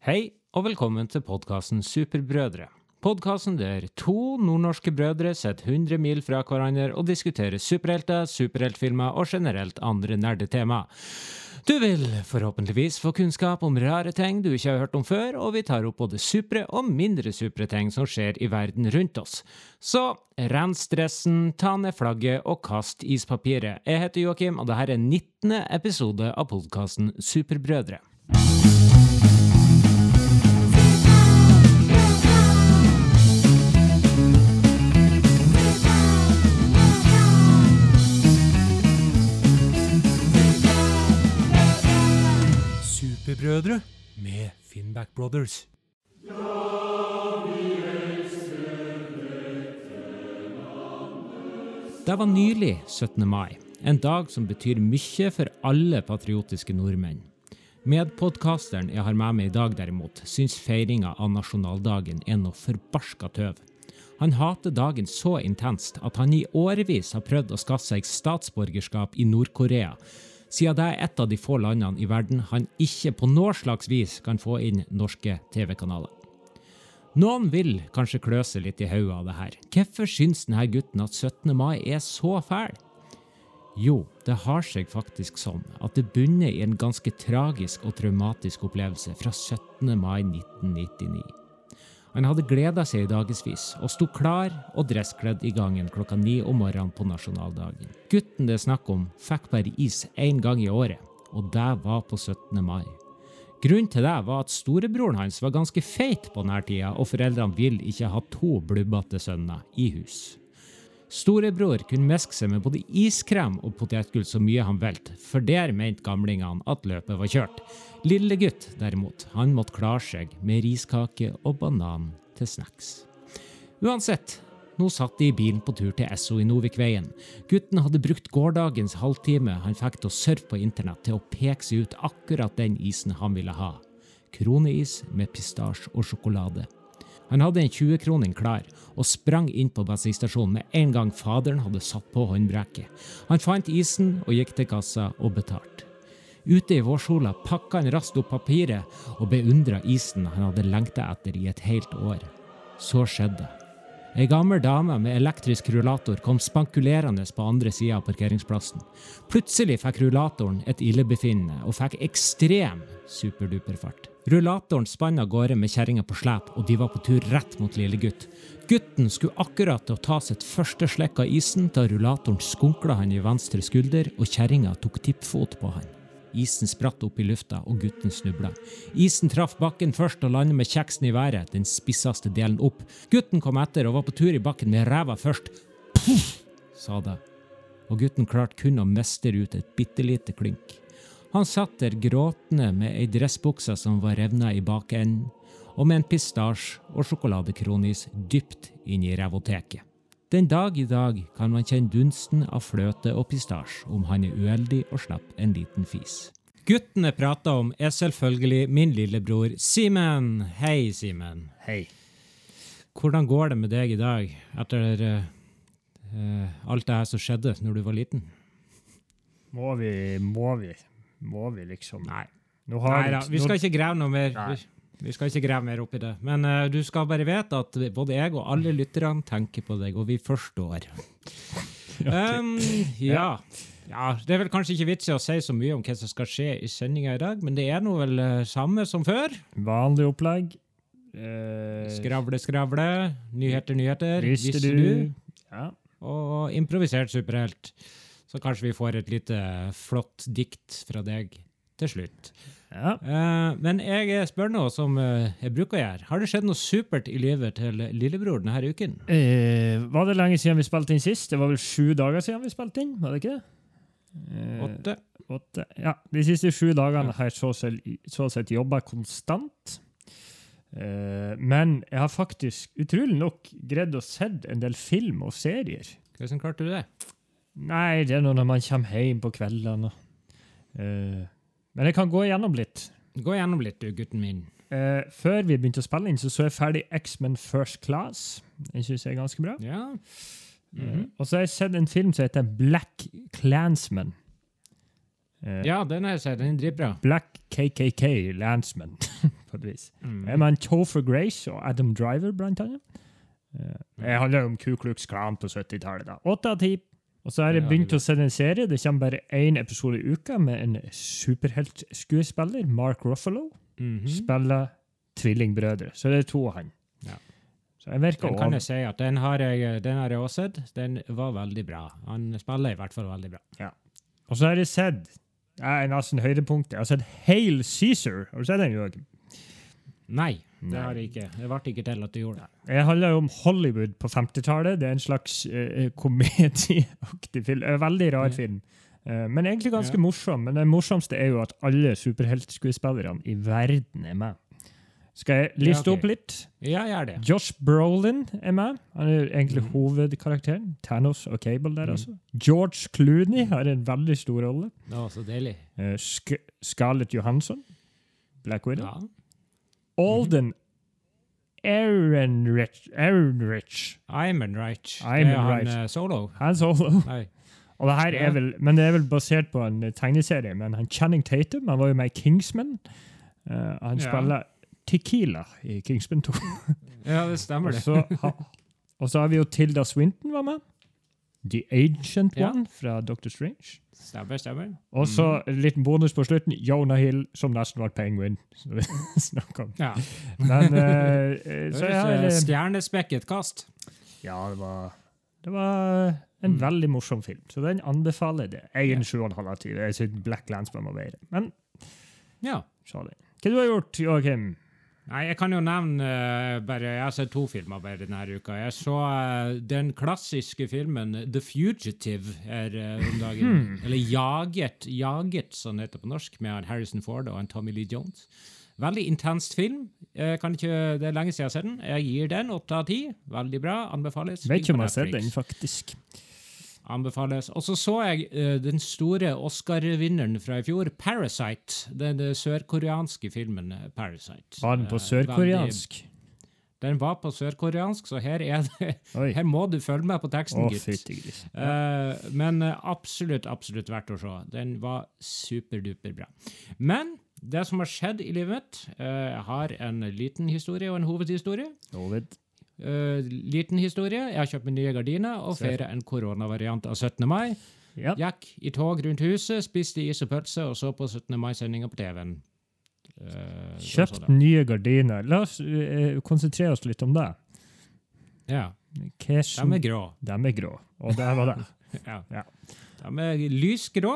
Hei, og velkommen til podkasten Superbrødre. Podkasten der to nordnorske brødre sitter 100 mil fra hverandre og diskuterer superhelter, superheltfilmer og generelt andre nerdetema. Du vil forhåpentligvis få kunnskap om rare ting du ikke har hørt om før, og vi tar opp både supre og mindre supre ting som skjer i verden rundt oss. Så rens stressen, ta ned flagget og kast ispapiret. Jeg heter Joakim, og dette er 19. episode av podkasten Superbrødre. Superbrødre med Finnback Brothers. Det var nylig 17. mai, en dag som betyr mye for alle patriotiske nordmenn. Medpodkasteren jeg har med meg i dag, derimot, syns feiringa av nasjonaldagen er noe forbarska tøv. Han hater dagen så intenst at han i årevis har prøvd å skaffe seg statsborgerskap i Nord-Korea, siden det er et av de få landene i verden han ikke på noe slags vis kan få inn norske TV-kanaler. Noen vil kanskje klø seg litt i hodet av det her. Hvorfor syns denne gutten at 17. mai er så fæl? Jo, det har seg faktisk sånn at det bunner i en ganske tragisk og traumatisk opplevelse fra 17. mai 1999. Han hadde gleda seg i dagevis og sto klar og dresskledd i gangen klokka ni om morgenen på nasjonaldagen. Gutten det er snakk om, fikk bare is én gang i året, og det var på 17. mai. Grunnen til det var at storebroren hans var ganske feit på denne tida, og foreldrene ville ikke ha to blubbete sønner i hus. Storebror kunne meske seg med både iskrem og potetgull så mye han velte, for der mente gamlingene at løpet var kjørt. Lillegutt, derimot, han måtte klare seg med riskake og banan til snacks. Uansett, nå satt de i bilen på tur til Esso i Novikveien. Gutten hadde brukt gårsdagens halvtime han fikk til å surfe på internett, til å peke seg ut akkurat den isen han ville ha. Kroneis med pistasje og sjokolade. Han hadde en 20-kroning klar og sprang inn på bensinstasjonen med en gang faderen hadde satt på håndbrekket. Han fant isen og gikk til kassa og betalte. Ute i vårsola pakka han raskt opp papiret og beundra isen han hadde lengta etter i et helt år. Så skjedde det. Ei gammel dame med elektrisk rullator kom spankulerende på andre sida av parkeringsplassen. Plutselig fikk rullatoren et illebefinnende og fikk ekstrem superduperfart. Rullatoren spann av gårde med kjerringa på slep, og de var på tur rett mot lillegutt. Gutten skulle akkurat til å ta sitt første slekk av isen da rullatoren skunkla han i venstre skulder, og kjerringa tok tippfot på han. Isen spratt opp i lufta, og gutten snubla. Isen traff bakken først og landet med kjeksen i været, den spisseste delen opp. Gutten kom etter og var på tur i bakken med ræva først. Puff, sa det. Og gutten klarte kun å mestre ut et bitte lite klink. Han satt der gråtende med ei dressbukse som var revna i bakenden, og med en pistasje og sjokoladekronis dypt inn i revoteket. Den dag i dag kan man kjenne dunsten av fløte og pistasje om han er uheldig og slapp en liten fis. Gutten jeg prater om, er selvfølgelig min lillebror Simen. Hei, Simen. Hei. Hvordan går det med deg i dag, etter uh, alt det her som skjedde når du var liten? Må vi, må vi, må vi liksom Nei. Nei da, vi skal ikke grave noe mer. Nei. Vi, skal ikke grave mer opp i det. Men uh, du skal bare vite at både jeg og alle lytterne tenker på deg, og vi forstår. Um, ja. ja. Det er vel kanskje ikke vits i å si så mye om hva som skal skje i sendinga i dag, men det er nå vel eh, samme som før. Vanlig opplegg. Uh, Skravle, skravle. Nyheter, nyheter. Visste du? Ja. Og improvisert superhelt. Så kanskje vi får et lite flott dikt fra deg til slutt. ja. Uh, men jeg spør nå, som uh, jeg bruker å gjøre. Har det skjedd noe supert i livet til lillebror denne uken? Uh, var det lenge siden vi spilte inn sist? Det var vel sju dager siden vi spilte inn? var det ikke det? Eh, Åtte? åtte. Ja, De siste sju dagene har jeg så så sett jobba konstant. Eh, men jeg har faktisk utrolig nok greid å sett en del film og serier. Hvordan klarte du det? Nei, det er nå når man kommer hjem på kveldene. Eh, men jeg kan gå igjennom litt. Gå gjennom litt, du, gutten min. Eh, før vi begynte å spille inn, så så jeg ferdig X-Men First Class. Den syns jeg er ganske bra. Ja. Eh, og så har jeg sett en film som heter Black Clansman. Eh, ja, den har jeg sett. Den er dritbra. Black KKK Landsman, på et vis. Mm. Jeg med Topher Grace og Adam Driver, blant annet. Eh, Det handler om Ku Klux Klan på 70-tallet. da. Åtte av ti. Og så har jeg begynt å se en serie. Det kommer bare én episode i uka med en superheltskuespiller, Mark Ruffalo. Mhm. Spiller tvillingbrødre. Så det er to av han. Ja. Så jeg virker Den kan jeg si at den har jeg, den har jeg også sett. Den var veldig bra. Han spiller i hvert fall veldig bra. Og så har jeg sett ja, en av sine høydepunkter. Jeg har sett Hail Cæsar. Har du sett den? Jørgen? Nei, det Nei. har jeg ikke. Det ble ikke til at du gjorde det. Det handler jo om Hollywood på 50-tallet. Det er en slags uh, komedieaktig film. En veldig rar film. Uh, men egentlig ganske Ja. morsom. Men det morsomste er jo at alle superheltskuespillerne i verden er med. Skal jeg liste Ja, okay. opp litt? Ja, gjør det. Josh Brolin er med. Han er egentlig mm. hovedkarakteren. Thanos og Cable der, mm. altså. George Clooney har en veldig stor rolle. Å, så deilig. Uh, Sk Scarlett Johansson. Black Widow. Ja. Alden Ehrenreich. Ehrenreich. Eimenreich. det er han eh, solo. Han solo. Nei. Og det her er vel, men det er vel basert på en tegneserie. Men han Channing Tatum han var jo med i Kingsman. Eh, han Ja. spiller Tequila i Kingsman 2. Ja, det stemmer og, det. så, ha, og så har vi jo Tilda Swinton var med. The Ancient Ja. One fra Doctor Strange. Stemmer, stemmer. Og så en liten bonus på slutten. Jonah Hill, som nesten var penguin. som vi om. Ja. Men eh, så jeg eh, Stjernespekket kast. Ja, det var, det var en Mm. veldig morsom film, så den anbefaler jeg det. Jeg gir Ja. den sju og en halv av ti. Jeg synes Black Landsman var bedre. Men Ja. Hva du har gjort, Joakim? Nei, jeg kan jo nevne uh, bare Jeg har sett to filmer bare denne uka. Jeg så uh, den klassiske filmen The Fugitive her uh, om dagen. Hmm. Eller Jaget, Jaget, som det heter på norsk, med Harrison Ford og Tommy Lee Jones. Veldig intenst film. Ikke, det er lenge siden jeg har sett den. Jeg gir den åtte av ti. Veldig bra. Anbefales. Vet ikke om jeg har sett den, faktisk. Anbefales. Og så så jeg uh, den store Oscar-vinneren fra i fjor, Parasite. Den eh, sørkoreanske filmen eh, Parasite. Var den på sørkoreansk? Den var på sørkoreansk, så her er det Her må du følge med på teksten, gitt. gutt. Uh. Men absolutt, absolutt verdt å se. Den var superduper bra. Men det som har skjedd i livet mitt uh, Jeg har en liten historie og en hovedhistorie. Ovid. Eh, liten historie. Jeg har kjøpt meg nye gardiner og feirer en koronavariant av 17. mai. Yep. Gikk i tog rundt huset, spiste is og pølse og så på 17. mai-sendinga på TV-en. Uh, Kjøpt sånn, nye gardiner. La oss uh, konsentrere oss litt om det. Ja. Hva De er grå. De er grå. Og der var det. Ja. Ja. De er lysgrå.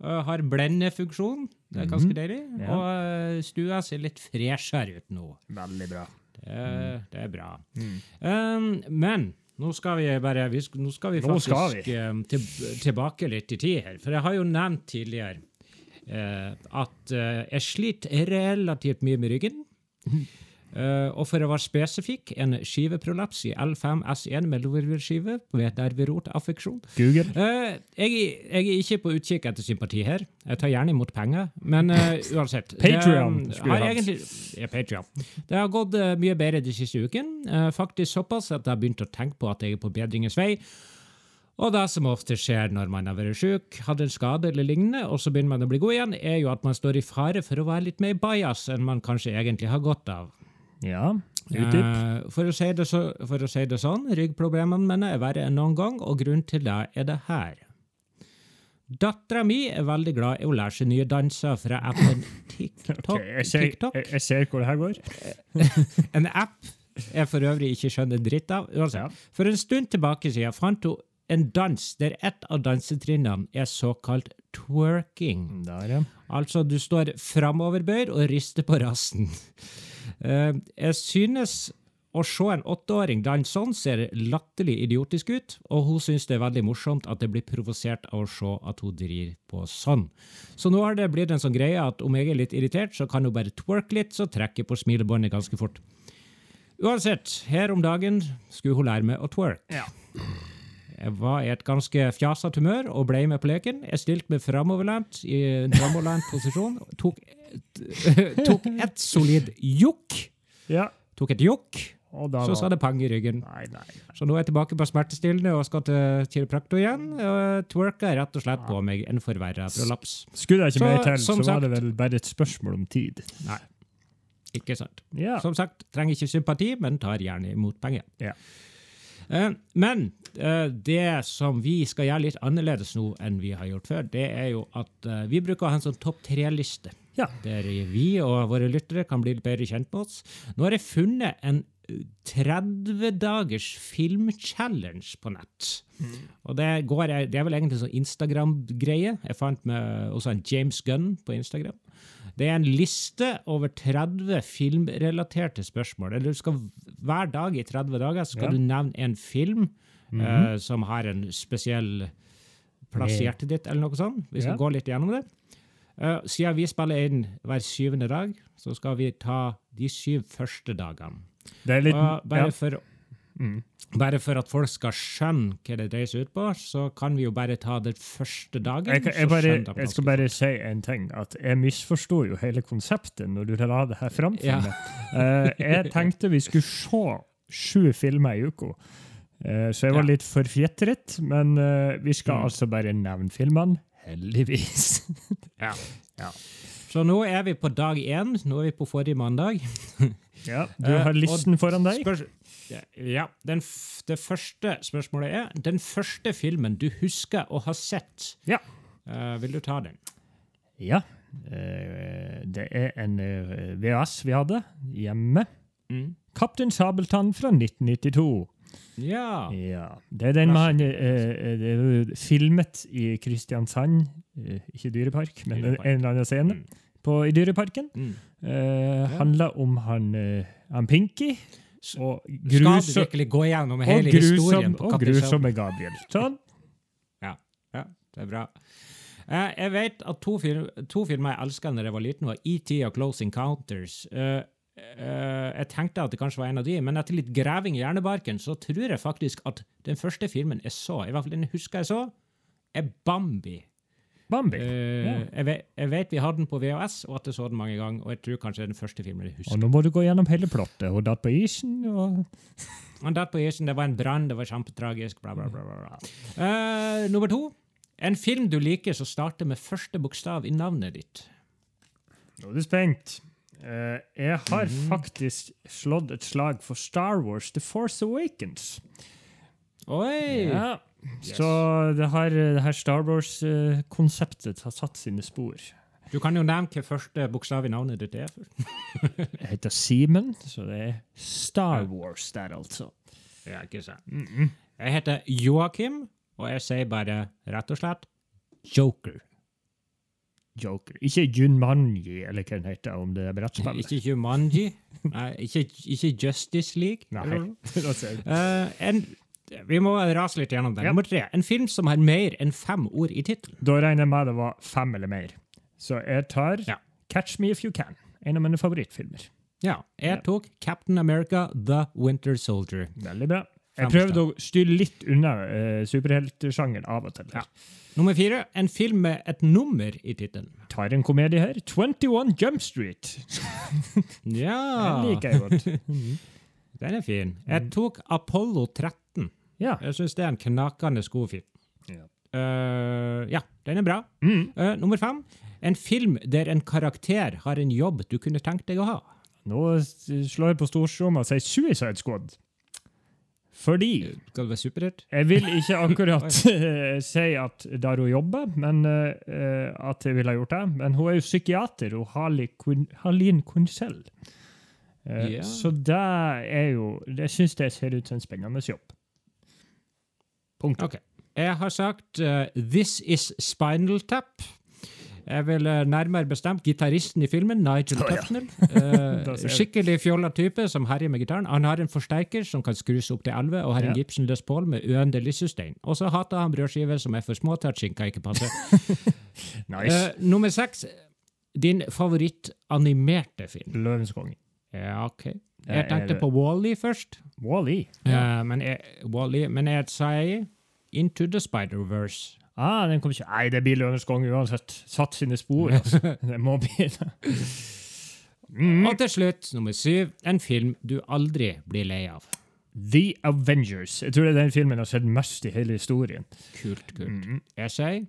har blendefunksjon. Det er ganske deilig. Mhm. Ja. Og eh, stua ser litt freshere ut nå. Veldig bra. Det, er- det er bra. Mm. Um, men nå skal vi bare vi nå skal vi faktisk skal vi. um, til, tilbake litt i tid her. For jeg har jo nevnt tidligere uh, at uh, jeg sliter relativt mye med ryggen. Eh, og for å være spesifikk, en skiveprolaps i L5S1 mellomvirvelskive med nerverotaffeksjon. Google. Eh, jeg, jeg er ikke på utkikk etter sympati her. Jeg tar gjerne imot penger, men uh, uansett. um, skulle jeg egentlig- Ja, Patreon. Det har gått mye bedre de siste ukene. Faktisk såpass at jeg har begynt å tenke på at jeg er på bedringens vei. Og det som ofte skjer når man har vært syk, hadde en skade eller lignende, og så begynner man å bli god igjen, er jo at man står i fare for å være litt mer bajas enn man kanskje egentlig har godt av. Ja. Utdyp. Eh, for, si det så, for å si det sånn, ryggproblemene mine er verre enn noen gang, og grunnen til det er det her. Dattera mi er veldig glad i å lære seg nye danser fra appen TikTok. Okay, jeg, ser, TikTok. jeg, jeg ser hvor det her går. En app jeg for øvrig ikke skjønner dritt av. Uansett. Ja. For en stund tilbake siden fant hun en dans der et av dansetrinnene er såkalt twerking. Der, ja. Altså, du står framoverbøyd og rister på rassen. Eh, jeg synes å se en åtteåring danse sånn ser latterlig idiotisk ut, og hun synes det er veldig morsomt at jeg blir provosert av å se at hun driver på sånn. Så nå har det blitt en sånn greie at om jeg er litt irritert, så kan hun bare twerke litt, så trekker jeg på smilebåndet ganske fort. Uansett, her om dagen skulle hun lære meg å twerke. Ja. Jeg var i et ganske fjasete humør og ble med på leken. Jeg stilte meg framoverlent i en framoverlent posisjon. Tok, tok et solid jokk. ja. Tok et jokk, så var sa det pang i ryggen. Nei, nei. Så nå er jeg tilbake på smertestillende og skal til kiropraktor igjen. Og twerka rett og slett på meg en forverra prolaps. Skulle jeg ikke mer til, så som var det vel bare et spørsmål om tid. Nei. Ikke sant? Ja. Som sagt, trenger ikke sympati, men tar gjerne imot penger. Ja. Eh, Men eh, det som vi skal gjøre litt annerledes nå enn vi har gjort før, det er jo at eh, vi bruker å ha en sånn topp tre-liste. Ja. Der vi og våre lyttere kan bli litt bedre kjent med oss. Nå har jeg funnet en eh, 30 dagers filmchallenge på nett. Og det, går, det er vel egentlig en sånn Instagram-greie. Jeg fant med også en James Gunn på Instagram. Det er en liste over 30 filmrelaterte spørsmål. Eller du skal Hver dag i 30 dager skal Ja. du nevne en film eh, som har en spesiell plass i hjertet ditt, eller noe sånt. Vi skal Ja. gå litt gjennom det. Eh, siden vi spiller inn hver syvende dag, så skal vi ta de syv første dagene. Det er litt bare, ja. for, Mm. bare for at folk skal skjønne hva det dreier seg ut på, så kan vi jo bare ta den første dagen. jeg, kan- jeg, bare, jeg skal bare si en ting. At jeg misforsto jo hele konseptet når du la det her fram for Ja. meg. Eh, jeg tenkte vi skulle se sju filmer i uka. Eh, så jeg var litt forfjetret, men vi skal Mm. altså bare nevne filmene. Heldigvis. Ja. Ja. Så nå er vi på dag én. Nå er vi på forrige mandag. ja, du Eh, har og listen foran deg. Ja, Det første spørsmålet er den første filmen du husker å ha sett. Ja. Uh, vil du ta den? Ja. Uh, det er en uh, VHS vi hadde hjemme. Kaptein Sabeltann fra 1992. Ja. Ja, Det er den man eh, er filmet i Kristiansand, eh, ikke Dyrepark, men Dyrepark. en eller annen scene Mm. på, i Dyreparken. Mm. Eh, Handler om han, eh, han Pinky og, Skal du virkelig gå gjennom hele historien på og grusomme Gabriel. Sånn. Ja, det er bra. Eh, jeg vet at to, film, to filmer jeg elsket da jeg var liten, var ET og Close Encounters. Eh, eh, jeg tenkte at det kanskje var en av de, men etter litt greving i hjernebarken så tror jeg faktisk at den første filmen jeg så, i hvert fall den jeg husker jeg så, er Bambi. Bambi. Uh, Ja. jeg, vet, jeg vet vi hadde den på VHS, og at jeg så den mange ganger, og jeg tror kanskje det er den første filmen jeg husker. Og nå må du gå gjennom hele plottet. Hun datt på isen, og Han datt på isen, det var en brann, det var kjempetragisk, bla, bla, bla. bla. Eh, nummer to. En film du liker som starter med første bokstav i navnet ditt. nå er du spent. Eh, jeg har Mhm. faktisk slått et slag for Star Wars The Force Awakens. Oi! Ja. Så det her, det her Star Wars-konseptet har satt sine spor. Du kan jo nevne hva første bokstav i navnet ditt er. Jeg heter Simen, så det er Star Wars der, altså. Ja, ikke sant. Jeg heter Joakim, og jeg sier bare rett og slett Joker. Joker. Ikke Junmanji, eller hva den heter, om det er brettspillet. Ikke Jumanji. Nei, ikke, ikke Justice League. Nei. Eh, en, vi må rase litt gjennom den. Ja. Nummer tre. En film som har mer enn fem ord i tittelen. Da regner jeg med det var fem eller mer. Så jeg tar Ja. Catch Me If You Can. En av mine favorittfilmer. Ja, jeg tok Captain America The Winter Soldier. Veldig bra. Jeg prøvde å styre litt unna uh, superheltsjangeren av og til. Ja. Nummer fire. En film med et nummer i tittelen. Tar en komedie her. 21 Jump Street. Ja! Den liker jeg godt. Den er fin. Mm. Jeg tok Apollo 13. Ja. Jeg syns det er en knakende god film. Ja. Uh, ja, den er bra. Mm. Uh, nummer fem. En film der en karakter har en jobb du kunne tenkt deg å ha. Nå slår jeg på storstromma og sier Suicide Squad. Fordi Skal du være superhelt? Jeg vil ikke akkurat eh, si at der hun jobber, men uh, at jeg ville ha gjort det. Men hun er jo psykiater, og Harley Quin- Harleen Quinzel. Eh, Ja. Så det er jo Jeg syns det ser ut som en spennende jobb. Punktum. Okay. Jeg har sagt uh, This Is Spinal Tap. Jeg vil eh, nærmere bestemt gitaristen i filmen, Nigel. Tufnell. Da ser Eh, skikkelig fjolla type som herjer med gitaren. Han har en forsterker som kan skrus opp til 11, og har en Ja. Gibson Les Paul med uendelig sustain. Og så hater han brødskiver som er for små til at skinka ikke passer. Nice. uh, nummer seks. Din favorittanimerte film. Løvens konge. Ja, OK. Jeg tenkte på Wall-E først, Wall-E. Uh, men jeg, Wall-E, men jeg sier Into the Spider-Verse. Ah, den kom ikke Nei, det blir Løvenes konge uansett. Satt sine spor. Altså. Det må bli det. Mm. Og til slutt, nummer syv, en film du aldri blir lei av. The Avengers. Jeg tror det er den filmen jeg har sett mest i hele historien. Kult, kult. Mm. Jeg sier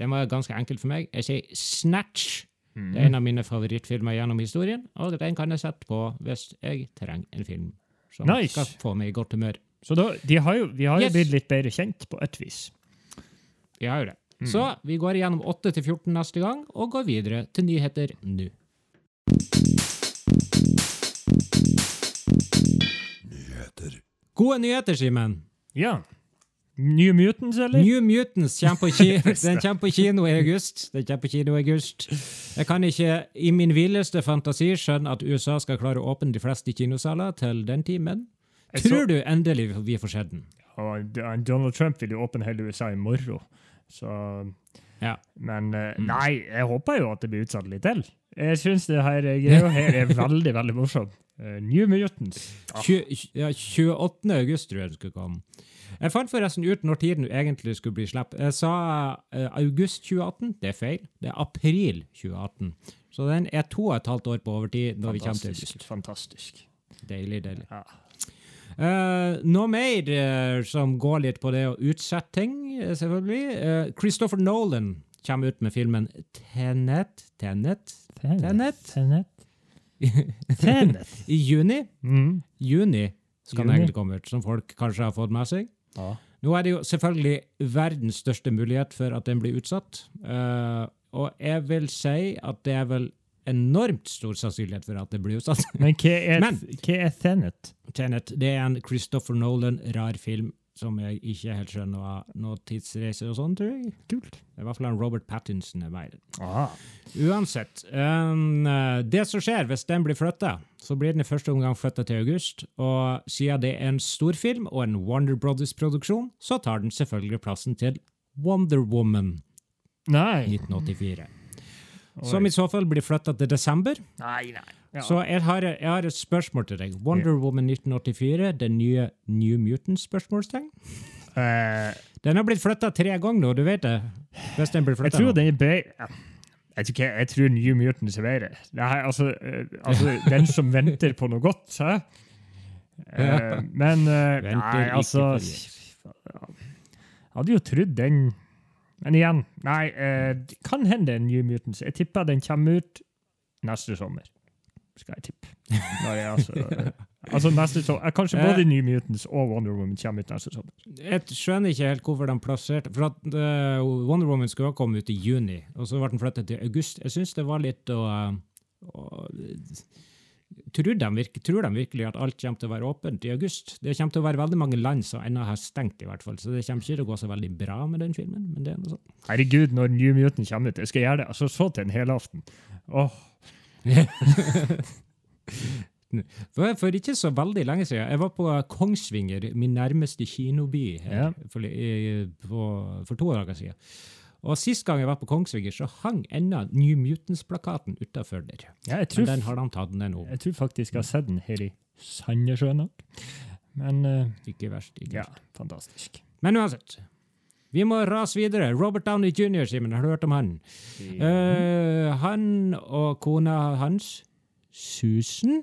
Den var ganske enkelt for meg. Jeg sier Snatch Det er en av mine favorittfilmer gjennom historien, og den kan jeg sette på hvis jeg trenger en film som Nice. skal få meg i godt humør. Så da, de har jo, vi har jo Yes. blitt litt bedre kjent på et vis. Jeg har jo det. Så vi går igjennom 8 til 14 neste gang, og går videre til nyheter nå. Gode nyheter, Simen. Ja. New Mutants, eller? New Mutants kommer på, ki den kommer på kino i august. Den kommer på kino i august. Jeg kan ikke i min villeste fantasi skjønne at USA skal klare å åpne de fleste kinosaler til den timen. men så- Tror du endelig vi får sett den? Ja, Donald Trump vil jo åpne hele USA i morgen. Så Ja. Men eh, Mm. nei, jeg håper jo at det blir utsatt litt til. Jeg syns det her greia her er veldig, veldig morsom. Eh, New Mutants. Ja, 28. august tror jeg den skulle komme. Jeg fant forresten ut når tiden egentlig skulle bli sluppet. Jeg sa eh, august 2018. Det er feil. Det er april 2018. Så den er to og et halvt år på overtid når vi kommer til Fantastisk. august. Fantastisk. Deilig, deilig. Ja. Eh, noe mer uh, som går litt på det å utsette ting, eh, selvfølgelig. Uh, Christopher Nolan kommer ut med filmen Tenet, Tenet Tenet? Tenet. Tenet. i juni. Mm. Juni skal den egentlig komme ut, som folk kanskje har fått med seg. Ja. Nå er det jo selvfølgelig verdens største mulighet for at den blir utsatt. Og jeg vil si at det er vel enormt stor sannsynlighet for at det blir utsatt. Men hva er, Men- hva er Tenet? Tenet det er en Christopher Nolan-rar film som jeg ikke helt skjønner hva noe tidsreise og sånn, tror jeg. Kult. I hvert fall en Robert Pattinson er med i. Uansett, um, det som skjer hvis den blir flytta, så blir den i første omgang flytta til august. Og siden det er en storfilm og en Wonder Brothers-produksjon, så tar den selvfølgelig plassen til Wonder Woman Nei. 1984. Oi. Som i så fall blir flytta til desember. Nei, nei. Ja. Så jeg har, jeg har et spørsmål til deg. Wonder Woman 1984, den nye New Mutants-spørsmålstegn? Uh, Den har blitt flytta tre ganger nå, du vet det? Hvis den blir jeg flytta tror nå. den er. Jeg tror, ikke, jeg tror New Mutants er bedre. Altså, eh, altså, den som venter på noe godt, hæ? Uh, men uh, Nei, altså. Jeg hadde jo trodd den Men igjen, nei, eh, det kan hende er New Mutants. Jeg tipper den kommer ut neste sommer. Skal jeg tippe. Jeg, altså, altså neste sommer. eh, Kanskje både New Mutants og Wonder Woman kommer ut neste sommer. Jeg skjønner ikke helt hvorfor de plasserte For at uh, Wonder Woman skulle ha kommet ut i juni, og så ble den flyttet til august. Jeg syns det var litt å, uh, tror, de virkelig, tror de virkelig at alt kommer til å være åpent i august? Det kommer til å være veldig mange land som ennå har stengt, i hvert fall. Så det kommer ikke til å gå så veldig bra med den filmen. men det er noe sånt. Herregud, når New Mutant kommer ut, jeg skal gjøre det. Altså, så til en helaften. Åh, For, for ikke så veldig lenge siden. Jeg var på Kongsvinger, min nærmeste kinoby, her, Ja. for, for to dager siden. Og Sist gang jeg var på Kongsvinger, så hang ennå New Mutants-plakaten utafor der. ja, Men den har de tatt ned nå. jeg tror faktisk jeg har sett den her i Sandnessjøen òg. Men uh, Ikke verst. Ikke ja, verst. fantastisk. Men uansett. Vi må rase videre. Robert Downey jr., Simen, har du hørt om han? Eh, han og kona hans, Susan,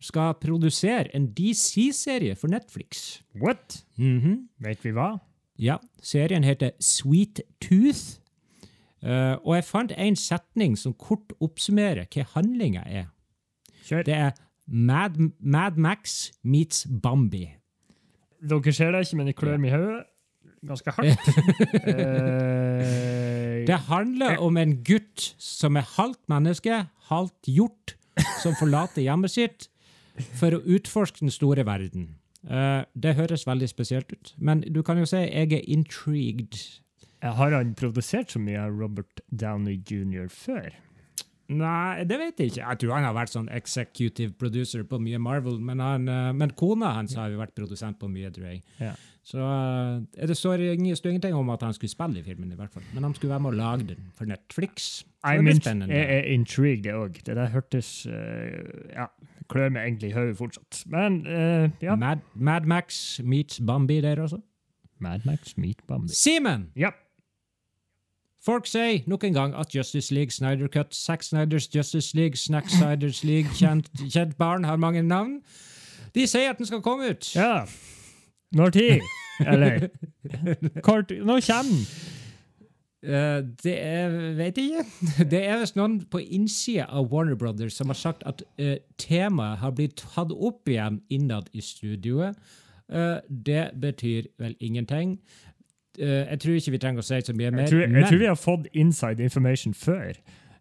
skal produsere en DC-serie for Netflix. What? Mhm. Vet vi hva? Ja, serien heter Sweet Tooth. Uh, og jeg fant en setning som kort oppsummerer hva handlinga er. Kjør. Det er Mad, Mad Max meets Bambi. Dere ser det ikke, men jeg klør meg i hodet ganske hardt. Eh, Det handler om en gutt som er halvt menneske, halvt hjort, som forlater hjemmet sitt for å utforske den store verden. Eh, det høres veldig spesielt ut, men du kan jo si jeg er intrigued. har han produsert så mye av Robert Downey jr. før? Nei, det vet jeg ikke. Jeg tror han har vært sånn executive producer på mye Marvel, men, han, eh, men kona hans har jo vært produsent på mye, tror jeg. Ja. Så eh, det står, ingenting om at han skulle spille i filmen, i hvert fall. Men han skulle være med å lage den for Netflix. Jeg er intrigued, jeg òg. Det der hørtes uh, Ja, klør meg egentlig i hodet fortsatt. Men eh, ja. Mad, Mad Max meets Bambi der også. Mad Max meets Bambi. Simen! Ja. Folk sier nok en gang at Justice League, Snyder Cut, Zack Snyders Justice League, Snack Snyders League, kjent, kjent barn har mange navn. De sier at den skal komme ut. ja. Når tid? Eller Kort Nå kommer den? Eh, det er Vet jeg ikke. Det er visst noen på innsida av Warner Brothers som har sagt at uh, temaet har blitt tatt opp igjen innad i studioet. Uh, det betyr vel ingenting. Uh, jeg tror ikke vi trenger å si så mye mer. Jeg tror, jeg tror vi har fått inside information før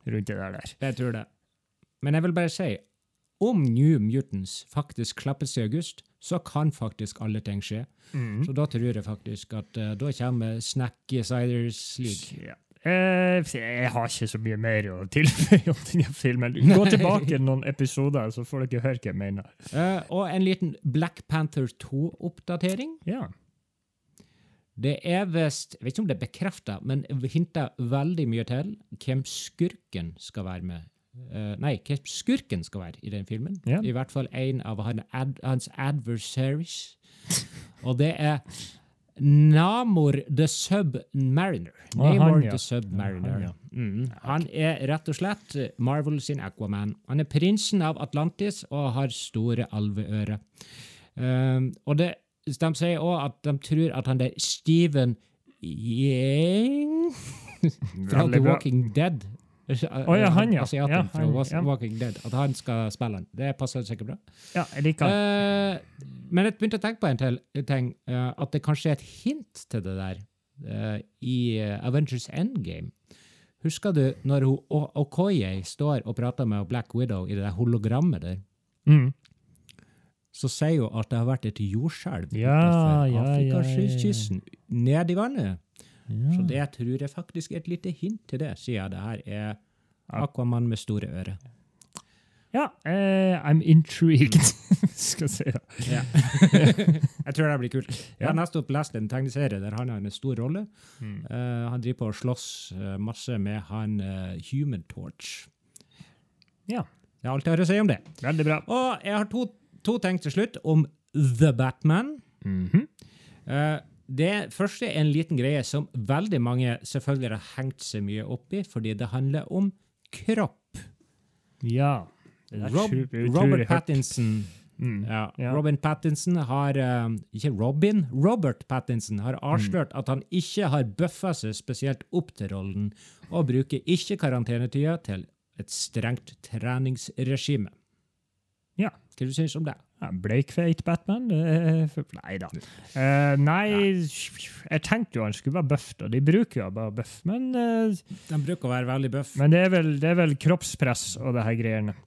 rundt det der. Jeg tror det. Men jeg vil bare si om New Mutants faktisk klappes i august, så kan faktisk alle ting skje. Mm. Så da tror jeg faktisk at uh, da kommer Snacky Siders League. Ja. Eh, jeg har ikke så mye mer å tilføye om denne filmen. Gå tilbake noen episoder, så får dere høre hva jeg mener. Uh, og en liten Black Panther 2-oppdatering. Ja. Det er visst Jeg vet ikke om det er bekrefta, men hinter veldig mye til hvem skurken skal være med. Uh, nei, hva skurken skal være i den filmen. Yeah. I hvert fall en av han, ad, hans adversaries. Og det er Namor the Submariner. Han, Namor ja. the Submariner. Han, ja. Mm. Han er rett og slett Marvel sin Aquaman. Han er prinsen av Atlantis og har store alveører. Um, og det, de sier òg at de tror at han der Steven Yang fra The. Walking Dead Å, ja, han, ja. Asiaten Ja, fra han, ja. Walking Dead. At han skal spille den. Det passer sikkert bra. Ja, jeg liker han. Uh, men jeg begynte å tenke på en til ting, Uh, at det kanskje er et hint til det der uh, i eh, Avengers Endgame. Husker du når hun, Okoye står og prater med Black Widow i det der hologrammet der? Mm. Så sier hun at det har vært et jordskjelv Ja, utenfor ja, ja, ja, ja. Afrikakysten, ned i vannet. Ja. Så det tror jeg faktisk er et lite hint til det, siden det her er Aquaman med store ører. Ja, eh, I'm intrigued, skal jeg si. Ja. jeg tror det blir kult. Jeg har nettopp lest en tegneserie der han har en stor rolle. Mm. Uh, han driver på å slåss eh, masse med han uh, Human Torch. Ja, Det er alt jeg har å si om det. veldig bra. Og jeg har to, to ting til slutt om The Batman. Mhm. Eh, det første er en liten greie som veldig mange selvfølgelig har hengt seg mye opp i, fordi det handler om kropp. Ja. Rob, Robert. Pattinson Mm. Ja. Ja. Robin Pattinson har eh, Ikke Robin, Robert Pattinson har avslørt at han ikke har bøffa seg spesielt opp til rollen, og bruker ikke karantenetida til et strengt treningsregime. Ja. Hva du synes du om det? Bleikfeit Batman? Nei da. Uh, nei, jeg tenkte jo han skulle være bøff, og de bruker jo bare bøff. Men, uh, De bruker å være veldig bøff. men det, er vel, det er vel kroppspress og det her greiene.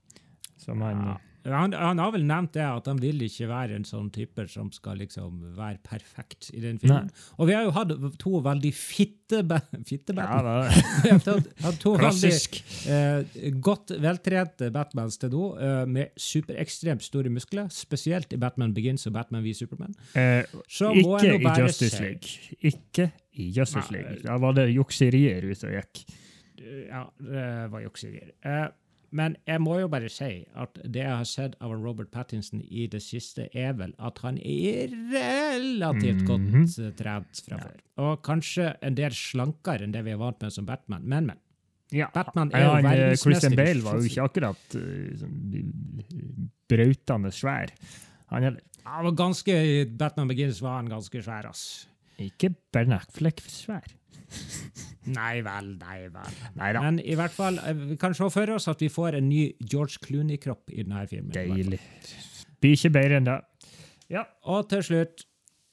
Som han Ja. Han, han har vel nevnt det, at han vil ikke være en sånn type som skal liksom være perfekt i den filmen. Og vi har jo hatt to veldig fitte, fitte Ja, to Klassisk. veldig eh, godt veltrente Batmans til nå, eh, med superekstremt store muskler, spesielt i Batman Begins og Batman v Superman. Eh, ikke i Justice League. Ikke i Justice Nei. League. Da var det jukserier ute og gikk. Ja, det var jukserier. Eh, men jeg må jo bare si at det jeg har sett av Robert Pattinson i det siste, er vel at han er relativt godt mm -hmm. trent fra før. Og kanskje en del slankere enn det vi er vant med som Batman. Men, men. Ja, Batman er ja, jo eh, verdensmester Christian Bale var jo ikke akkurat uh, brautende svær. Han heller. Var ganske, Batman Begins var han ganske svær, ass. Ikke Ben Affleck svær. Nei vel, nei vel. Neida. Men i hvert fall, eh, vi kan se for oss at vi får en ny George Clooney-kropp i denne filmen. Deilig. Blir ikke bedre enn det. Ja. Og til slutt,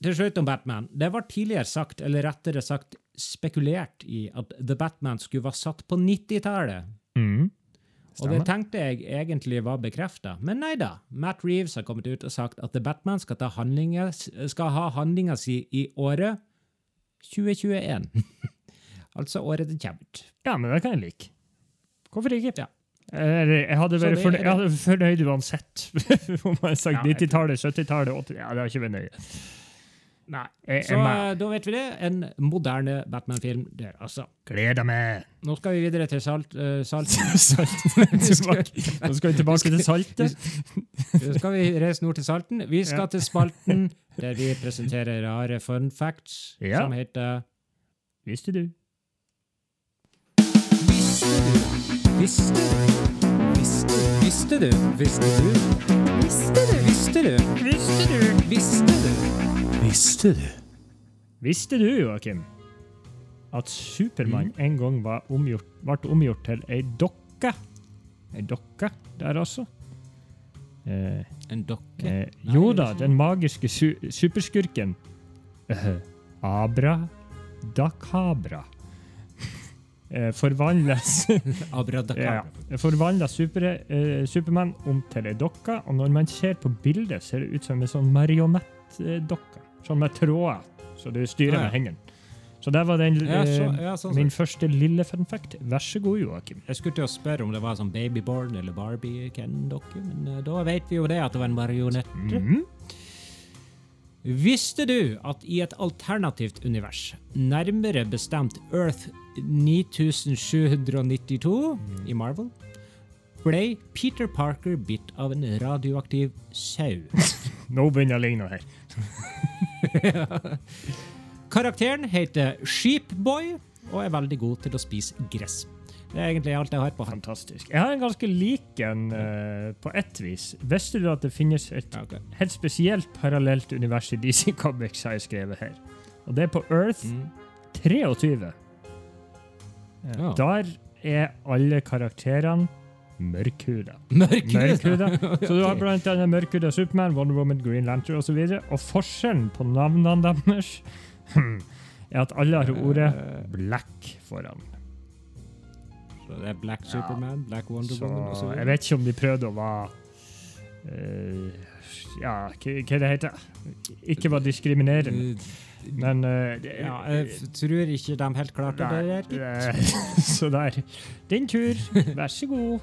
til slutt om Batman. Det var tidligere sagt, eller rettere sagt spekulert i, at The Batman skulle være satt på 90-tallet. Mm. Og det tenkte jeg egentlig var bekrefta, men nei da. Matt Reeves har kommet ut og sagt at The Batman skal, ta handlinger, skal ha handlinga si i året 2021. altså året det kommer. Ja, men det kan jeg like. Hvorfor ikke? Ja. Jeg, hadde vært fornøyd, jeg hadde fornøyd uansett. Om jeg hadde sagt Ja, 90-tallet, 70-tallet, 80 Ja, det har ikke vært nøye. Nei. Jeg Så er eh, da vet vi det. En moderne Batman-film der, altså. Gleder meg. Nå skal vi videre til salt. Uh, salt. Salt. Nå skal vi tilbake til saltet. Nå skal vi reise nord til Salten. Vi skal Ja. til spalten der vi presenterer rare fun facts Ja. som heter Visste du? Visste du? Visste, visste du? Visste du? Visste du? Visste du? Visste du? Visste du? Visste du? Visste du, Joakim? at Supermann en gang var omgjort, ble omgjort til ei dokke. Ei dokke der også. Eh, En dokke? eh, jo da, den magiske su superskurken eh, Abra Dakabra eh, forvandles ja, super, eh, Supermann om til ei dokke, og når man ser på bildet, ser det ut som en sånn marionettdokke. Sånn med tråder, så du styrer med hendene. Så det var den, Ja, så, eh, ja, sånn, min sånn. første lille fun fact. Vær så god, Joakim. Jeg skulle til å spørre om det var sånn Babyborn eller Barbie-Ken-dokke, men uh, da vet vi jo det at det var en marionett. Mhm. Visste du at i et alternativt univers, nærmere bestemt Earth 9792 i Marvel, ble Peter Parker bitt av en radioaktiv sau? Nå begynner det å ligne her. Karakteren heter Sheepboy og er veldig god til å spise gress. Det er egentlig alt jeg har på han. Fantastisk. Jeg har en ganske lik en eh, på ett vis. Visste du at det finnes et Ja, ok. helt spesielt parallelt univers i DC Comics, har jeg skrevet her. Og det er på Earth Mm. 23. Eh, Ja. Der er alle karakterene mørkhuda. Mørkhuda. Så du har blant annet mørkhuda Superman, Wonder Woman, Green Lantern osv. Og, så og forskjellen på navnene deres er at alle har ordet Eh, black foran. Så det er Black Superman, Black Wonder Så Woman osv. jeg vet ikke om de prøvde å være uh, Ja, hva, det heter Ikke være diskriminerende, men uh, det- Ja, jeg tror ikke de helt klarte det der. Så der. Din tur. Vær så god.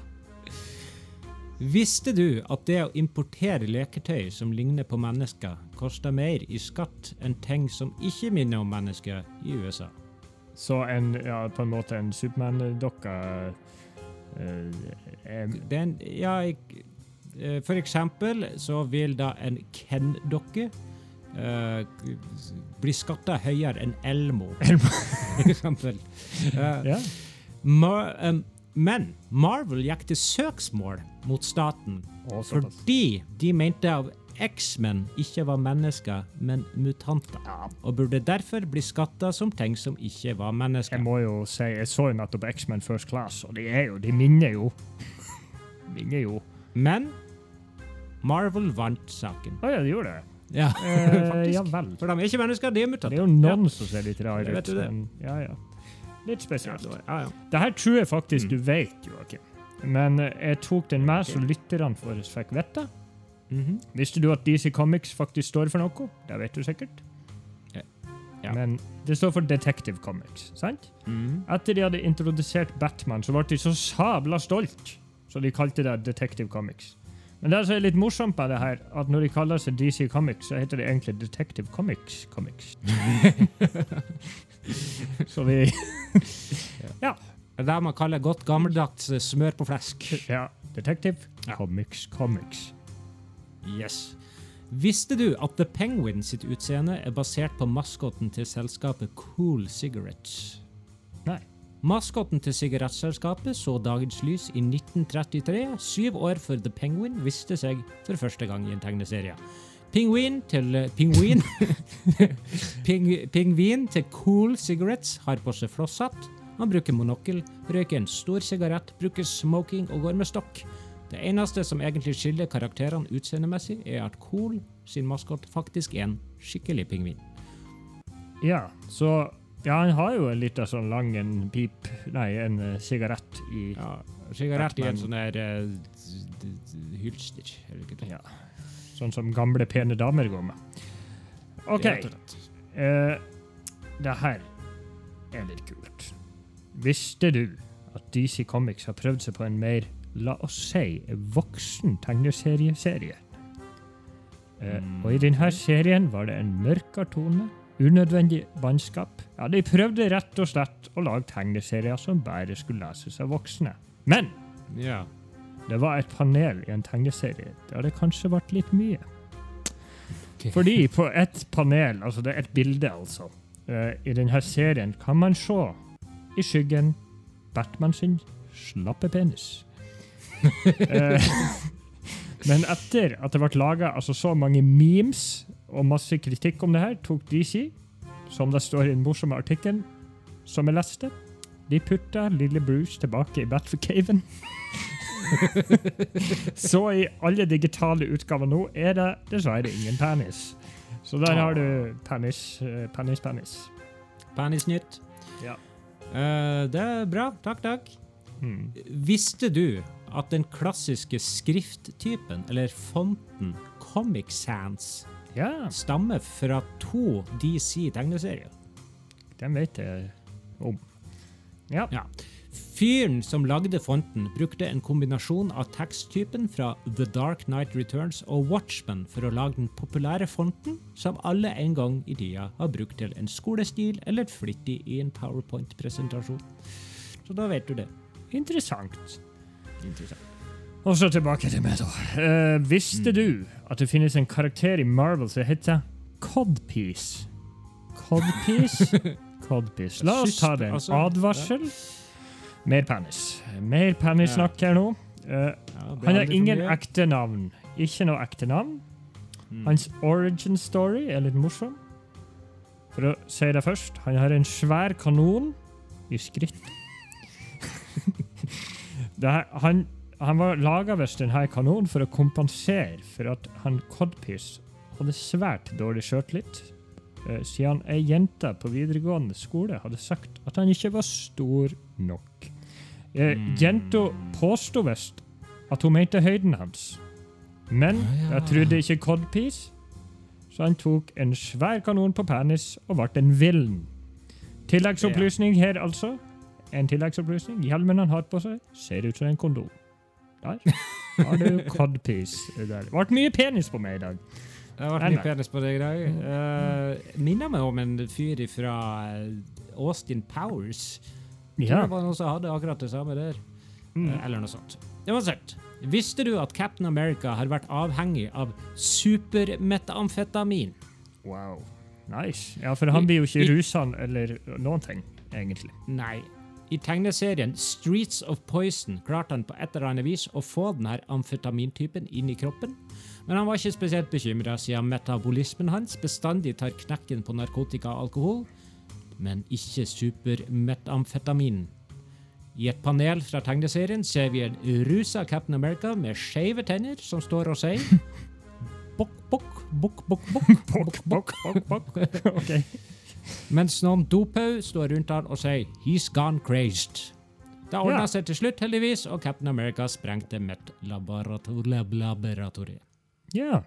Visste du at det å importere leketøy som ligner på mennesker, koster mer i skatt enn ting som ikke minner om mennesker i USA? Så en, ja, på en måte en Supermann-dokke uh, en, ja, eh, for eksempel så vil da en Ken-dokke Uh, bli skatta høyere enn Elmo, Elmo. for eksempel. Uh, yeah. Ma em, men Marvel gikk til søksmål mot staten såpass. fordi de mente av X-Men ikke var mennesker, men mutanter. Ja. Og burde derfor bli skatta som ting som ikke var mennesker. Jeg må jo si, jeg så jo nettopp X-Men First Class, og de er jo, de minner jo Minner jo. Men Marvel vant saken. Å ja, de gjorde det. Ja, Eh, faktisk. ja vel. For de er ikke mennesker, de er Det mutanter. er jo noen som ser litt rare Det vet ut. du det. men Ja, ja. Litt spesielt. ja, ja. Det her tror jeg faktisk Mm. du vet, Joakim. Men eh, jeg tok den med så lytterne våre fikk vite. Mhm. Visste du at DC Comics faktisk står for noe? Det vet du sikkert. Ja. Men det står for Detective Comics, sant? Mhm. Etter de hadde introdusert Batman, så ble de så sabla stolt, så de kalte det Detective Comics. Men det som er litt morsomt med det her, at når de kaller seg DC Comics, så heter det egentlig Detective Comics Comics. så vi Det er det man kaller godt gammeldags eh, smør på flesk. Ja, Detective Ja. Comics Comics. Yes. Visste du at The Penguin sitt utseende er basert på maskotten til selskapet Cool Cigarettes? Nei. Maskotten til sigarettselskapet så dagens lys i 1933, syv år før The Penguin viste seg for første gang i en tegneserie. Pingvin til eh, Pingvin Ping, Pingvin til Cool Cigarettes har på seg flosshatt. Han bruker monokkel, røyker en stor sigarett, bruker smoking og går med stokk. Det eneste som egentlig skiller karakterene utseendemessig, er at Cool sin maskot faktisk er en skikkelig pingvin. Ja, så Ja, han har jo en liten sånn lang en pip Nei, en eh, sigarett i Ja, sigarett i en sånn der uh, hylster. eller hva det Ja. Sånn som gamle, pene damer går med. OK. Eh, det her er litt kult. Visste du at DC Comics har prøvd seg på en mer, la oss si, voksen tegneserieserie? Mm. og i denne serien var det en mørkere tone, unødvendig bannskap. Ja, de prøvde rett og slett å lage tegneserier som bare skulle leses av voksne. Men Ja. Det var et panel i en tegneserie Det hadde kanskje vært litt mye. Okay. Fordi på et panel, altså det er et bilde altså, eh, i denne serien kan man se i skyggen Batman sin slappe penis. Eh, Men etter at det ble laga altså, så mange memes og masse kritikk om det her, tok DC, som det står i den morsomme artikkelen, som jeg leste. De putta lille Bruce tilbake i Batforcaven. Så i alle digitale utgaver nå er det dessverre ingen penis. Så der har du penis, eh, penis, penis. Penisnytt. Ja. Uh, det er bra. Takk, takk. Hmm. Visste du at den klassiske skrifttypen, eller fonten, Comic Sans, Ja, stammer fra to DC-tegneserier? den vet jeg om. Ja. Ja. Fyren som lagde fonten, brukte en kombinasjon av teksttypen fra The Dark Knight Returns og Watchmen for å lage den populære fonten, som alle en gang i tida har brukt til en skolestil eller flittig i en PowerPoint-presentasjon. Så da vet du det. Interessant. Interessant. Og så tilbake til meg, da. Uh, visste du at det finnes en karakter i Marvel som heter Codpiece? Codpiece? Codpiece. La oss ta det. En Altså, advarsel. Mer penis. Mer penissnakk her nå. Uh, han har ingen ekte navn. Ikke noe ekte navn. Mm. Hans origin story er litt morsom. For å si det først, han har en svær kanon i skritt. her, han, han var laga visst denne kanonen for å kompensere for at han Codpiece hadde svært dårlig sjøltillit. eh, Siden ei jente på videregående skole hadde sagt at han ikke var stor nok. Eh, Mm. Jenta påsto visst at hun mente høyden hans. Men Ah, jeg trodde ikke Codpiece, så han tok en svær kanon på penis og ble en villen. Tilleggsopplysning her, altså. En tilleggsopplysning. Hjelmen han har på seg, ser ut som en kondom. Der har du Codpiece. Det ble mye penis på meg i dag. Det har vært mye penis på deg i dag. Uh, minner meg om en fyr fra Austin Powers. Jeg tror det var noen som hadde akkurat det samme der. Mm. Eh, Eller noe sånt. Uansett. Visste du at Captain America har vært avhengig av supermetamfetamin? Wow. Nice. Ja, for han blir jo ikke I- rusa eller noen ting, egentlig. Nei. I tegneserien Streets of Poison klarte han på et eller annet vis å få denne amfetamintypen inn i kroppen, men han var ikke spesielt bekymra siden metabolismen hans bestandig tar knekken på narkotika og alkohol, men ikke supermetamfetamin. I et panel fra tegneserien ser vi en rusa Captain America med skeive tenner som står og sier bokk, bokk, bokk, bokk, bokk, bokk, bokk, bokk, bokk. Ok. Mens noen dopau står rundt han og sier 'he's gone crazed'. Det ordna Ja. seg til slutt, heldigvis, og Captain America sprengte Met-laboratoriet. Ja.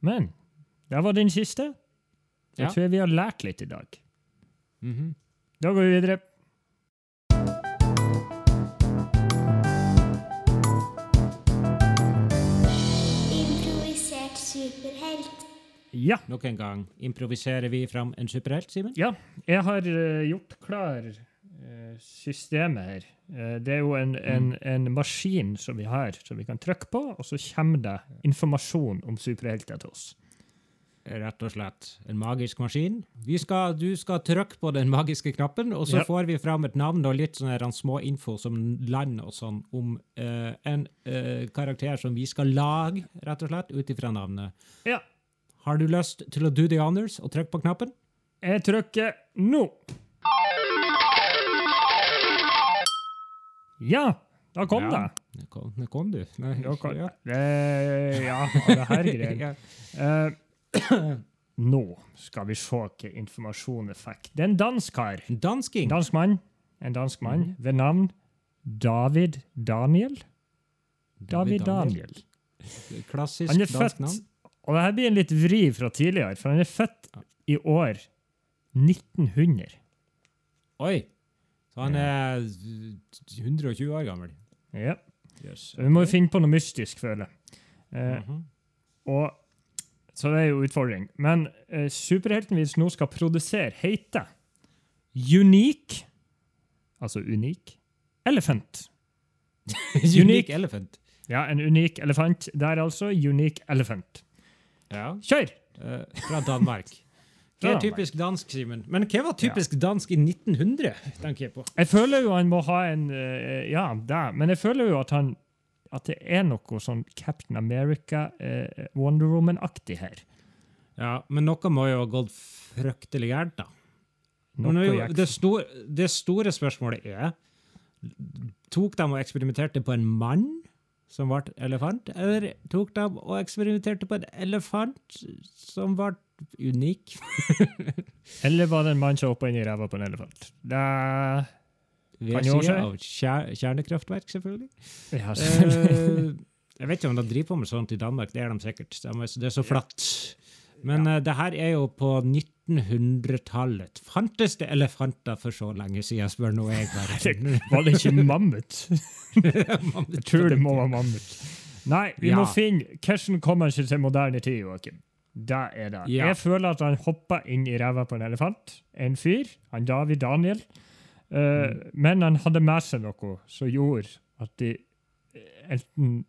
Men det var din siste. Jeg Ja. tror vi har lært litt i dag. Mhm. Da går vi videre. Improvisert superhelt. Ja. Nok en gang improviserer vi fram en superhelt, Simen. Ja, jeg har uh, gjort klar uh, systemet her. Uh, det er jo en, en, en maskin som vi har, som vi kan trykke på, og så kommer det informasjon om superhelter til oss. Rett og slett en magisk maskin. Vi skal, du skal trykke på den magiske knappen, og så yep. får vi fram et navn og litt sånne små info som land og sånn om uh, en uh, karakter som vi skal lage, rett og slett, ut ifra navnet. Ja. Har du lyst til å do the honors og trykke på knappen? Jeg trykker nå. Ja, da kom Ja. det. Nå kom, kom du. Nei, kom, ja. det. Ja, det her greier. Ja. Eh, nå skal vi se hva informasjonen fikk. Det er en dansk kar. En Dansking. Dansk mann, en dansk mann ved navn David Daniel. David Daniel. Klassisk dansk født navn. Og det her blir en litt vri fra tidligere, for han er født i år 1900. Oi! Så han er 120 år gammel. Ja. Yes. okay. vi må jo finne på noe mystisk, føler jeg. Eh, Mhm. og, så det er jo utfordring. Men eh, superhelten vi nå skal produsere, heter Unique Altså unik Elephant. Unique Elephant. Ja, en unik elefant der, altså. Unique Elephant. Ja. Kjør! eh, fra Danmark. Hva er typisk dansk, Simen? Men hva var typisk dansk i 1900, tenker jeg på. Jeg føler jo han må ha en eh, Ja, det. Men jeg føler jo at han at det er noe sånn Captain America, eh, Wonder Woman-aktig her. Ja, Men noe må jo ha gått fryktelig gærent, da. Men det, store, det store spørsmålet er Tok de og eksperimenterte på en mann som ble elefant, eller tok de og eksperimenterte på en elefant som ble unik? Eller var det en mann som hoppa inn i ræva på en elefant? Det Ved av kjer kjernekraftverk, selvfølgelig. ja, selvfølgelig. Eh, jeg vet ikke om de driver på med sånt i Danmark, det er de sikkert. Er- Det er så flatt. Men eh, det her er jo på 1900-tallet. Fantes det elefanter for så lenge siden, spør nå jeg bare. Var det ikke mammut? Jeg tror det må være mammut. Nei, vi må finne hvordan kommer seg til moderne tid, Joakim. Det er det. Ja. Jeg føler at han hoppa inn i ræva på en elefant. En fyr, han David Daniel. Eh, Mm. Men han hadde med seg noe som gjorde at de eh, enten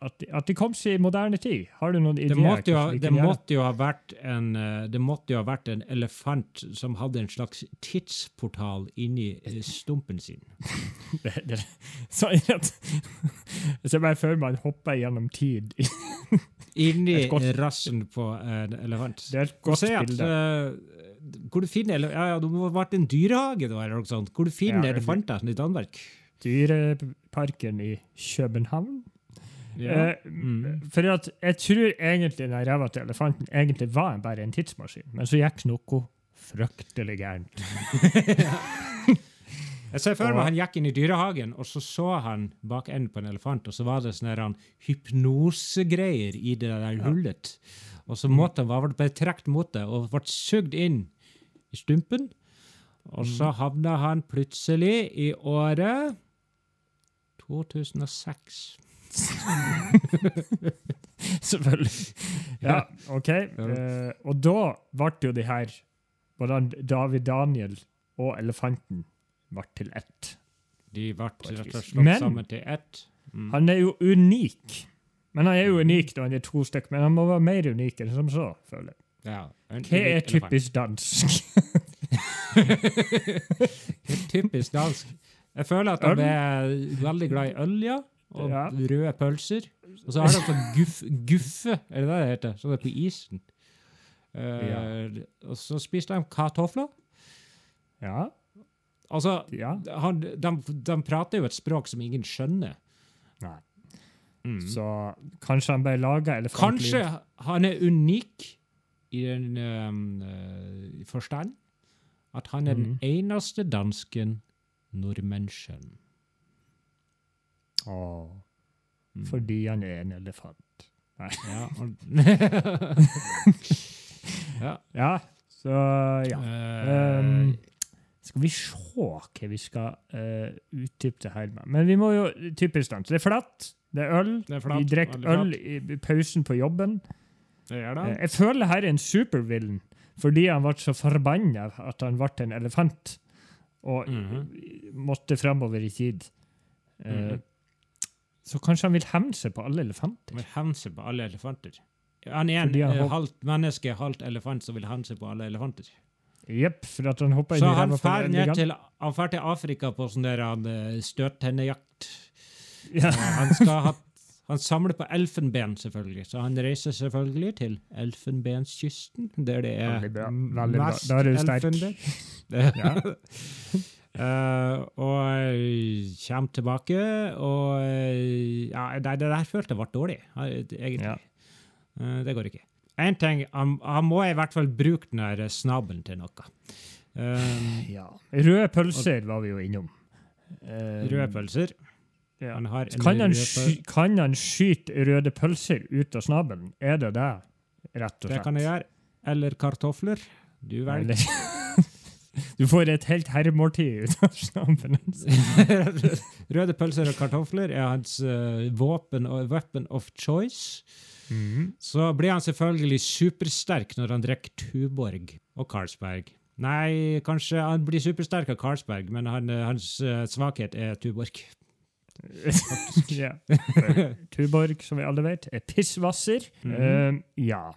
at de, at de kom seg i moderne tid. Har du noen ideer? Det måtte, jo, det, måtte jo ha vært en, eh, det måtte jo ha vært en elefant som hadde en slags tidsportal inni eh, stumpen sin. det? det, så at, Jeg bare føler man hopper gjennom tid. Inni rassen på en elefant. Det er et godt bilde. eh, hvor du finner ja, ja, Det må ha vært en dyrehage, da, eller noe sånt. Hvor du finner Ja, elefanter i Danmark. Dyreparken i København. Eh, Mm. For at jeg tror egentlig den ræva til elefanten egentlig var bare en tidsmaskin, men så gikk noe fryktelig gærent. Jeg ser for meg han gikk inn i dyrehagen, og så så han bak enden på en elefant, og så var det sånne hypnosegreier i det der hullet. Og så måtte han var bare trukket mot det, og ble sugd inn i stumpen. Og så havna han plutselig i året 2006. Selvfølgelig. Ja, OK. Uh, og da ble jo de her Både David Daniel og elefanten ble til ett. De ble rett og slett slått Men- sammen til ett. Mm. Han er jo unik. Men han er jo unik da han er to stykker. men han må være mer unik enn som så, føler jeg. Ja, Hva er typisk dansk? Typisk dansk. Jeg føler at de er veldig glad i øl, ja. Og Ja. røde pølser. Og så har de sånn guff, guffe, er det det det heter? Sånn det er på isen. Eh, Og så spiser de kartofler. Ja. Altså, ja. han, de, de prater jo et språk som ingen skjønner. Nei. Mm. Så kanskje han ble laga. Kanskje han er unik i den um, eh, forstand at han er den Mhm. eneste dansken nordmenn Å Åh, Mm. fordi han er en elefant. Nei. Ja, ja. Ja, så ja. Uh, Um, skal vi se hva vi skal uh, utdype det her med. Men vi må jo typisk dans. Det er flatt, det er øl. Det er flatt, vi drikker øl i pausen på jobben. det gjør det. det. jeg føler her er en supervillain fordi han ble så forbanna at han ble en elefant og Mhm. måtte fremover i tid. Uh, mm -hmm. Så kanskje han vil hevne seg på alle elefanter? Han vil hevne seg på alle elefanter. Han er en han halvt menneske, halvt elefant som vil hevne seg på alle elefanter. Jepp, for at han hoppa inn Så i han ræva på drar ned til, han drar til Afrika på sånn der han, eh, støttennejakt. ja. Eh, Han skal ha han samler på elfenben, selvfølgelig. Så han reiser selvfølgelig til Elfenbenskysten, der det er Veldig bra, veldig bra. mest Da er du sterk. elfenben. Eh, og kommer tilbake, og ja, nei, Det der følte jeg ble dårlig, egentlig. Ja. Uh, det går ikke. En ting, han, han må i hvert fall bruke den snabelen til noe. Um, ja. Røde pølser var vi jo innom. Um, røde pølser. Ja. Han har Kan han, sky kan han skyte røde pølser ut av snabelen? Er det det, rett og slett? Det kan jeg gjøre. Eller kartofler. Du velger. Du får et helt herremåltid ut av snabelen. Røde pølser og kartofler er hans uh, våpen og weapon of choice. Mhm. Så blir han selvfølgelig supersterk når han drikker Tuborg og Carlsberg. Nei, kanskje han blir supersterk av Carlsberg, men han, eh, hans eh, svakhet er Tuborg. ja. Tuborg, som vi alle vet, er pissvasser. -hmm. uh, ja.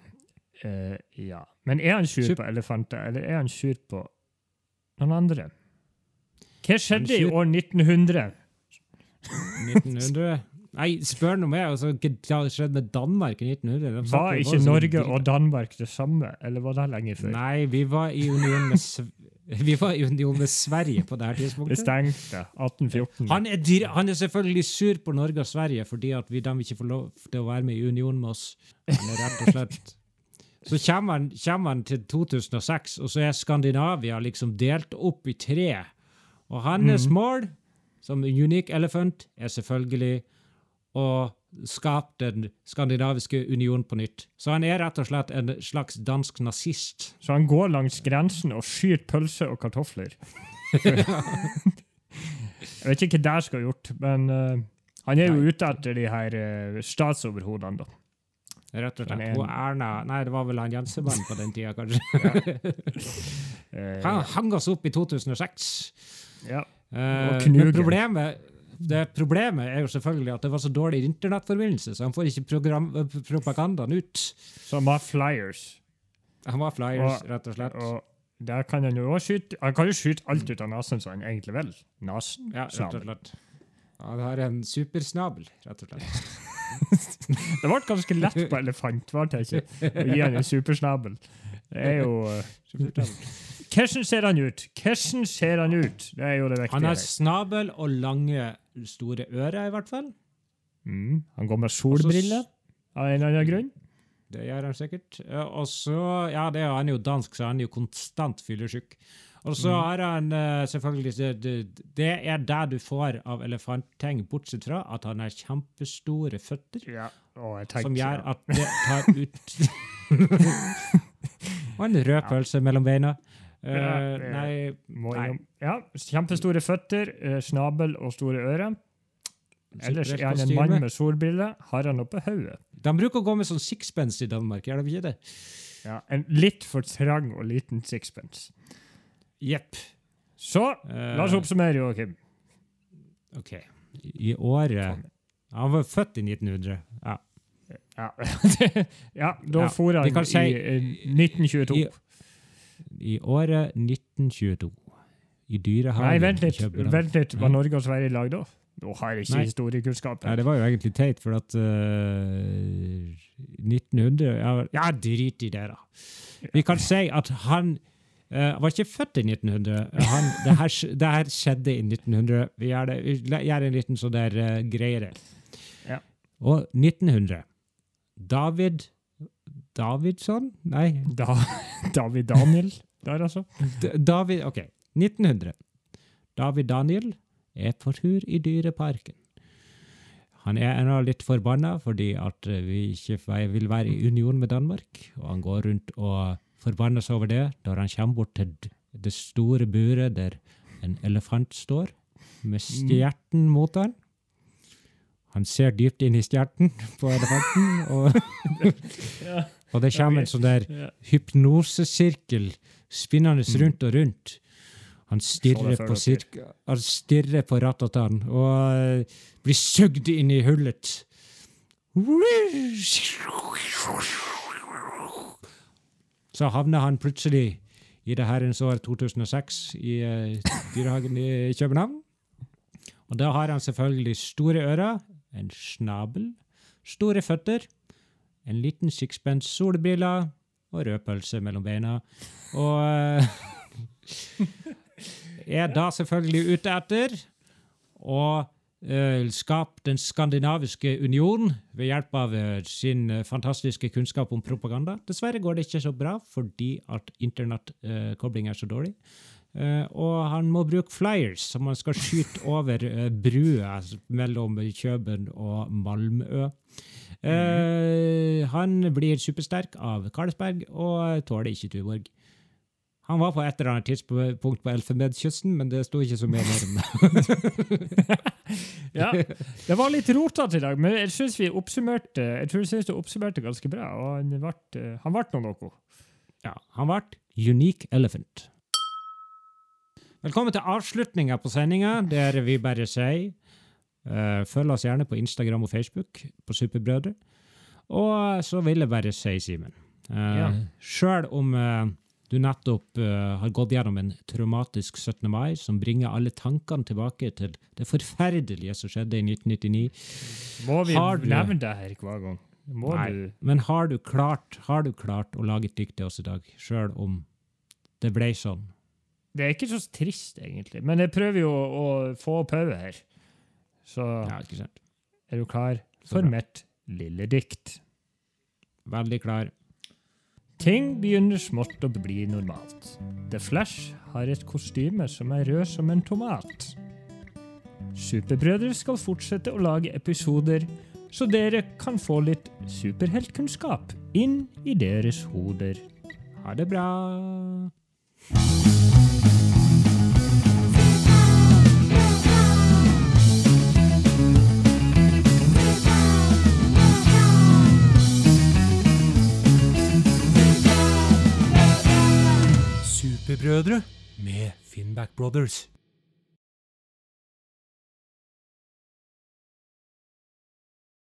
Uh, ja. Men er han sur sur på elefanter, eller er han sur på noen andre? Hva skjedde i år 1900? 1900 Nei, spør nå meg. Altså, hva skjedde med Danmark i 1900? De Var ikke Norge og Danmark det samme, eller var det lenge før? Nei, vi var i union med Sv Vi var i union med Sverige på det her Det tidspunktet. stengte 1814. Han er, han er selvfølgelig sur på Norge og Sverige fordi at vi, de ikke får lov til å være med i union med oss. Han er rett og slett. Så kommer han, kommer han til 2006, og så er Skandinavia liksom delt opp i tre. Og hans mål, som Unique Elephant, er selvfølgelig å skape den skandinaviske union på nytt. Så han er rett og slett en slags dansk nazist. Så han går langs grensen og skyter pølse og kartofler. Jeg vet ikke hva det skal ha gjort, men uh, han er jo Nei. ute etter de her uh, statsoverhodene, da. Rett og slett. er Og Erna Nei, det var vel han Jensemann på den tida, kanskje. Eh, Han hang oss opp i 2006. ja. Og knugen. men problemet, det problemet er jo selvfølgelig at det var så dårlig internettforbindelse, så han får ikke eh, propagandaen ut. Så han har flyers. Han var flyers, Og- rett og slett. Og der kan han jo også skyte Han kan jo skyte alt ut av nesen som han egentlig vil. Nasen. Ja, rett og slett. Han har en supersnabel, rett og slett. Det ble ganske lett på elefant, var det ikke? Å gi han en supersnabel. Det er jo eh, Hvordan ser han ut? Hvordan ser han ut? Det er jo det viktige. Han har snabel og lange, store ører, i hvert fall. Mm. Han går med solbriller av en eller annen grunn. Det gjør han sikkert. Og så, ja, det er, han er jo dansk, så han er jo konstant fyllesyk. Og så har han eh, selvfølgelig det, det, er det du får av elefantting, bortsett fra at han har kjempestore føtter, Ja. Jeg tenkte, som gjør at det tar ut Og en rød pølse mellom beina. Eh, Ja, nei, Nei. ja, Kjempestore føtter, eh, snabel og store ører. Ellers er han en mann med solbriller. Har han oppe hodet? De bruker å gå med sånn sixpence i Danmark, gjør de ikke det? Ja, en litt for trang og liten sixpence. Jepp. Så Eh, la oss oppsummere, Joakim. OK. I året Han var født i 1900. Ja. Ja, ja da Ja, for han si- i eh, 1922. I, I året 1922. I dyrehagen Nei, vent litt. Vent litt. Var Norge og Sverige i lag da? Nå har jeg ikke Nei. historiekunnskap. Nei, det var jo egentlig teit, for at uh, 1900 ja, ja, drit i det, da. Vi kan si at han uh, var ikke født i 1900. Han, det, her, det her skjedde i 1900. Vi gjør, det, vi gjør en liten sånn der uh, greiere. Ja. Og 1900 David Davidsson? Nei, Da, David Daniel der, altså. D David OK. 1900. David Daniel er på tur i Dyreparken. Han er ennå litt forbanna fordi at eh, vi ikke vil være i union med Danmark. Og han går rundt og forbanner seg over det når han kommer bort til det store buret der en elefant står, med stjerten mot han. Han ser dypt inn i stjerten på elefanten, og, Ja. Og det kommer en sånn der hypnosesirkel spinnende rundt og rundt. Han stirrer på, dere. han stirrer på ratatan og eh, blir sugd inn i hullet. Så havner han plutselig i det herrens år 2006 i eh, dyrehagen i København. Og da har han selvfølgelig store ører, en snabel, store føtter, en liten sixpence solbriller og rødpølse mellom beina. Og eh, er da selvfølgelig ute etter å eh, skape den skandinaviske union ved hjelp av eh, sin fantastiske kunnskap om propaganda. Dessverre går det ikke så bra fordi at internettkobling er så dårlig. Uh, og han må bruke flyers som han skal skyte over uh, brua mellom Kjøben og Malmø. Eh, han blir supersterk av Karlsberg og tåler ikke Tuborg. Han var på et eller annet tidspunkt på Elfenbenskysten, men det sto ikke så mye mer om det. Ja, det var litt rotete i dag, men jeg syns vi oppsummerte jeg tror jeg du oppsummerte ganske bra. og Han ble, eh, han ble nå noe. Ja, han ble Unique Elephant. Velkommen til avslutninga på sendinga, der vi bare sier Følg oss gjerne på Instagram og Facebook på Superbrødre. Og så vil jeg bare si, Simen uh, Ja. Sjøl om eh, du nettopp eh, har gått gjennom en traumatisk 17. mai som bringer alle tankene tilbake til det forferdelige som skjedde i 1999 Må vi du- nevne det her hver gang? Må Nei, du men har du klart, har du klart å lage et dikt til oss i dag, sjøl om det ble sånn? Det er ikke så trist, egentlig. Men jeg prøver jo å få pause her. Så Ja, ikke sant. er du klar for bra. mitt lille dikt? Veldig klar. Ting begynner smått å bli normalt. The Flash har et kostyme som er rød som en tomat. Superbrødre skal fortsette å lage episoder, så dere kan få litt superheltkunnskap inn i deres hoder. Ha det bra. Superbrødre med Finnback Brothers.